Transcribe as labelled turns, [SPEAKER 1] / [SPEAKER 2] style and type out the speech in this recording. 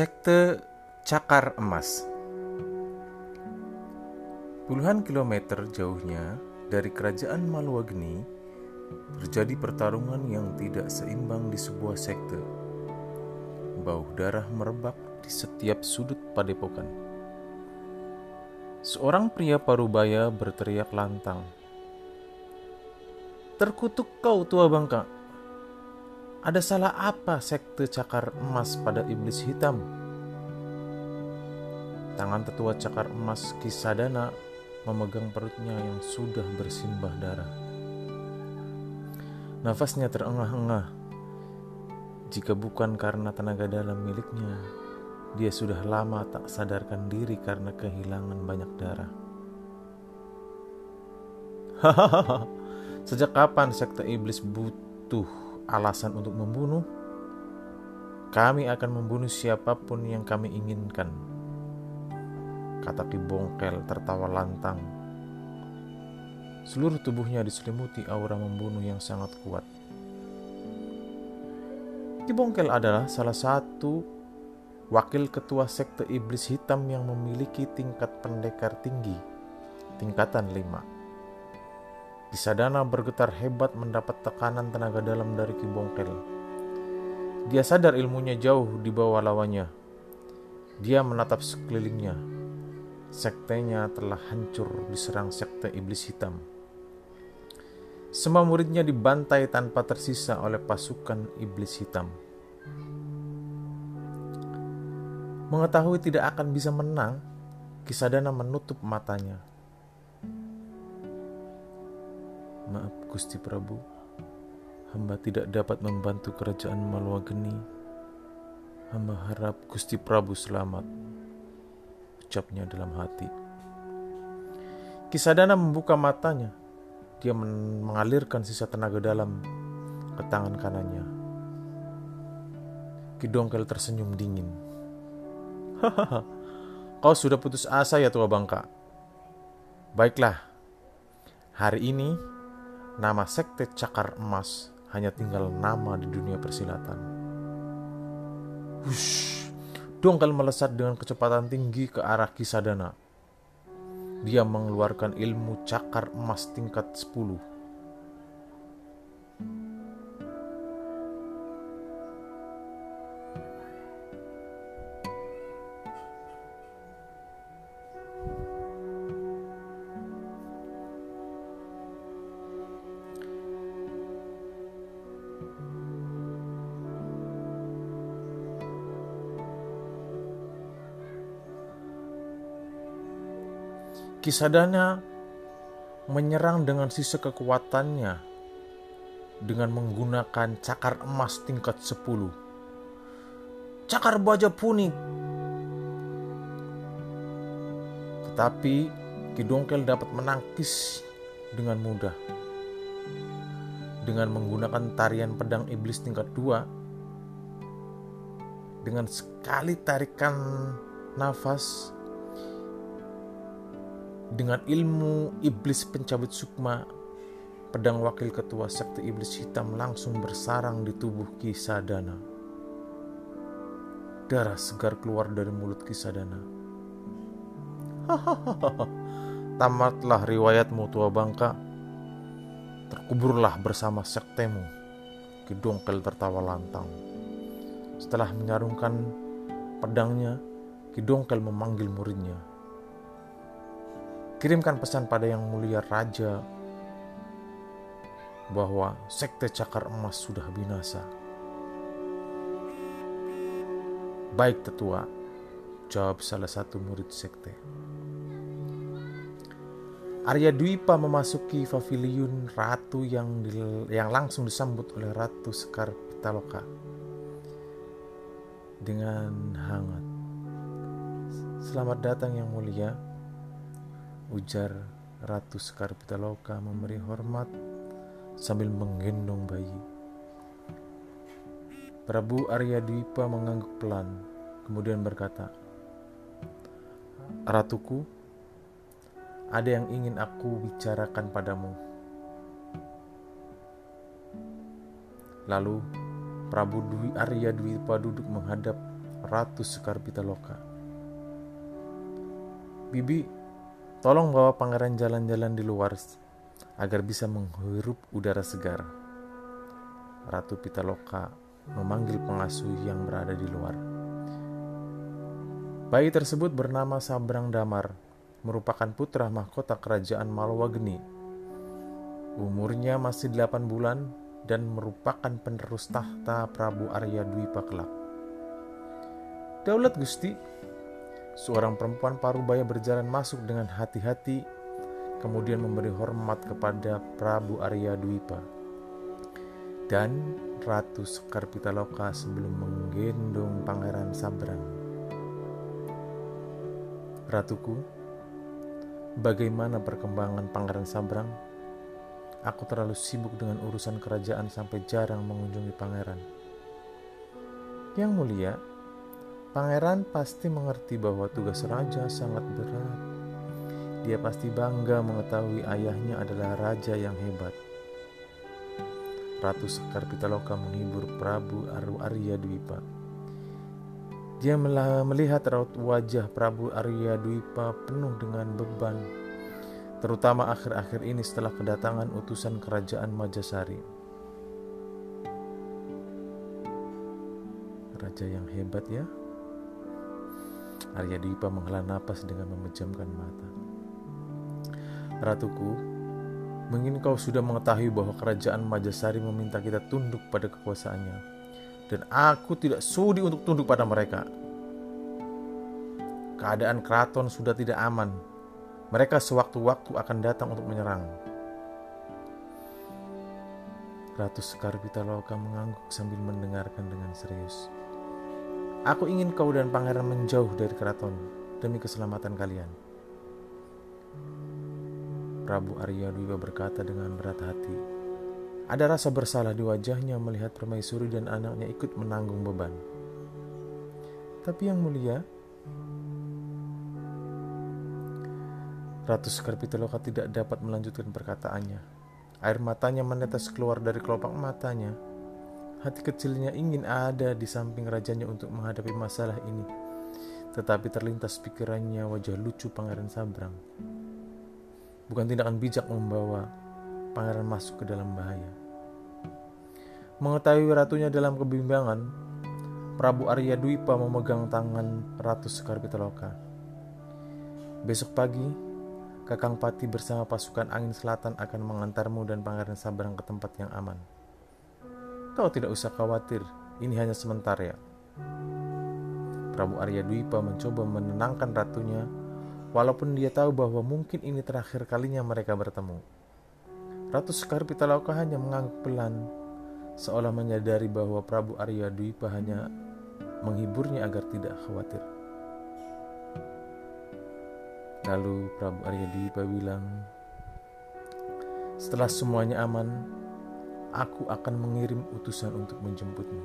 [SPEAKER 1] Sekte Cakar Emas Puluhan kilometer jauhnya dari kerajaan Malwageni terjadi pertarungan yang tidak seimbang di sebuah sekte. Bau darah merebak di setiap sudut padepokan. Seorang pria parubaya berteriak lantang. Terkutuk kau tua bangka, ada salah apa sekte cakar emas pada iblis hitam? Tangan tetua cakar emas Kisadana memegang perutnya yang sudah bersimbah darah. Nafasnya terengah-engah. Jika bukan karena tenaga dalam miliknya, dia sudah lama tak sadarkan diri karena kehilangan banyak darah. Hahaha, sejak kapan sekte iblis butuh alasan untuk membunuh, kami akan membunuh siapa pun yang kami inginkan. Kata Ki Bongkel tertawa lantang. Seluruh tubuhnya diselimuti aura membunuh yang sangat kuat. Ki Bongkel adalah salah satu wakil ketua sekte iblis hitam yang memiliki tingkat pendekar tinggi, tingkatan 5. Kisadana bergetar hebat mendapat tekanan tenaga dalam dari Ki Bongkel. Dia sadar ilmunya jauh di bawah lawannya. Dia menatap sekelilingnya. Sektenya telah hancur diserang sekte iblis hitam. Semua muridnya dibantai tanpa tersisa oleh pasukan iblis hitam. Mengetahui tidak akan bisa menang, Kisadana menutup matanya Maaf Gusti Prabu, hamba tidak dapat membantu kerajaan Malwageni. Hamba harap Gusti Prabu selamat, ucapnya dalam hati. Kisadana membuka matanya. Dia mengalirkan sisa tenaga dalam ke tangan kanannya. Kidongkel tersenyum dingin. Hahaha, kau sudah putus asa ya tua bangka. Baiklah, hari ini nama sekte cakar emas hanya tinggal nama di dunia persilatan. Hush, dongkel melesat dengan kecepatan tinggi ke arah Kisadana. Dia mengeluarkan ilmu cakar emas tingkat 10 Kisadana menyerang dengan sisa kekuatannya dengan menggunakan cakar emas tingkat 10. Cakar baja punik. Tetapi Kidongkel dapat menangkis dengan mudah. Dengan menggunakan tarian pedang iblis tingkat 2 dengan sekali tarikan nafas dengan ilmu iblis pencabut sukma, pedang wakil ketua sekte iblis hitam langsung bersarang di tubuh Kisadana. Darah segar keluar dari mulut Kisadana. Hahaha, tamatlah riwayatmu tua bangka. Terkuburlah bersama sektemu. Kidongkel tertawa lantang. Setelah menyarungkan pedangnya, Kidongkel memanggil muridnya. Kirimkan pesan pada yang mulia raja bahwa sekte cakar emas sudah binasa. Baik tetua, jawab salah satu murid sekte. Arya Dwipa memasuki pavilion ratu yang di, yang langsung disambut oleh Ratu Sekar Pitaloka dengan hangat. Selamat datang yang mulia, ujar Ratu Sekar Pitaloka memberi hormat sambil menggendong bayi. Prabu Arya Dwipa mengangguk pelan, kemudian berkata, Ratuku, ada yang ingin aku bicarakan padamu. Lalu Prabu Dwi Arya Dwipa duduk menghadap Ratu Sekar Pitaloka. Bibi, tolong bawa pangeran jalan-jalan di luar agar bisa menghirup udara segar. Ratu Pitaloka memanggil pengasuh yang berada di luar. Bayi tersebut bernama Sabrang Damar, merupakan putra mahkota kerajaan Malwageni. Umurnya masih 8 bulan dan merupakan penerus tahta Prabu Arya Dwipa kelak. Daulat Gusti, seorang perempuan parubaya berjalan masuk dengan hati-hati, kemudian memberi hormat kepada Prabu Arya Dwipa dan Ratu Sekar Pitaloka sebelum menggendong Pangeran Sabrang. Ratuku, bagaimana perkembangan Pangeran Sabrang? Aku terlalu sibuk dengan urusan kerajaan sampai jarang mengunjungi pangeran. Yang mulia, Pangeran pasti mengerti bahwa tugas raja sangat berat. Dia pasti bangga mengetahui ayahnya adalah raja yang hebat. Ratu Sekar Pitaloka menghibur Prabu Aru Arya Dwipa. Dia melihat raut wajah Prabu Arya Dwipa penuh dengan beban, terutama akhir-akhir ini setelah kedatangan utusan kerajaan Majasari. Raja yang hebat ya. Arya Dipa menghela napas dengan memejamkan mata. Ratuku, mungkin kau sudah mengetahui bahwa kerajaan Majasari meminta kita tunduk pada kekuasaannya. Dan aku tidak sudi untuk tunduk pada mereka. Keadaan keraton sudah tidak aman. Mereka sewaktu-waktu akan datang untuk menyerang. Ratu Sekar Pitaloka mengangguk sambil mendengarkan dengan serius. Aku ingin kau dan pangeran menjauh dari keraton demi keselamatan kalian. Prabu Arya Dwipa berkata dengan berat hati. Ada rasa bersalah di wajahnya melihat permaisuri dan anaknya ikut menanggung beban. Tapi yang mulia, Ratu Skarpitaloka tidak dapat melanjutkan perkataannya. Air matanya menetes keluar dari kelopak matanya Hati kecilnya ingin ada di samping rajanya untuk menghadapi masalah ini. Tetapi terlintas pikirannya wajah lucu Pangeran Sabrang. Bukan tindakan bijak membawa pangeran masuk ke dalam bahaya. Mengetahui ratunya dalam kebimbangan, Prabu Arya Dwipa memegang tangan Ratu Sekar Pitaloka. Besok pagi, Kakang Pati bersama pasukan angin selatan akan mengantarmu dan Pangeran Sabrang ke tempat yang aman. Kau tidak usah khawatir, ini hanya sebentar ya. Prabu Arya Dwipa mencoba menenangkan ratunya, walaupun dia tahu bahwa mungkin ini terakhir kalinya mereka bertemu. Ratu Sekar Pitaloka hanya mengangguk pelan, seolah menyadari bahwa Prabu Arya Dwipa hanya menghiburnya agar tidak khawatir. Lalu Prabu Arya Dwipa bilang, setelah semuanya aman, aku akan mengirim utusan untuk menjemputmu.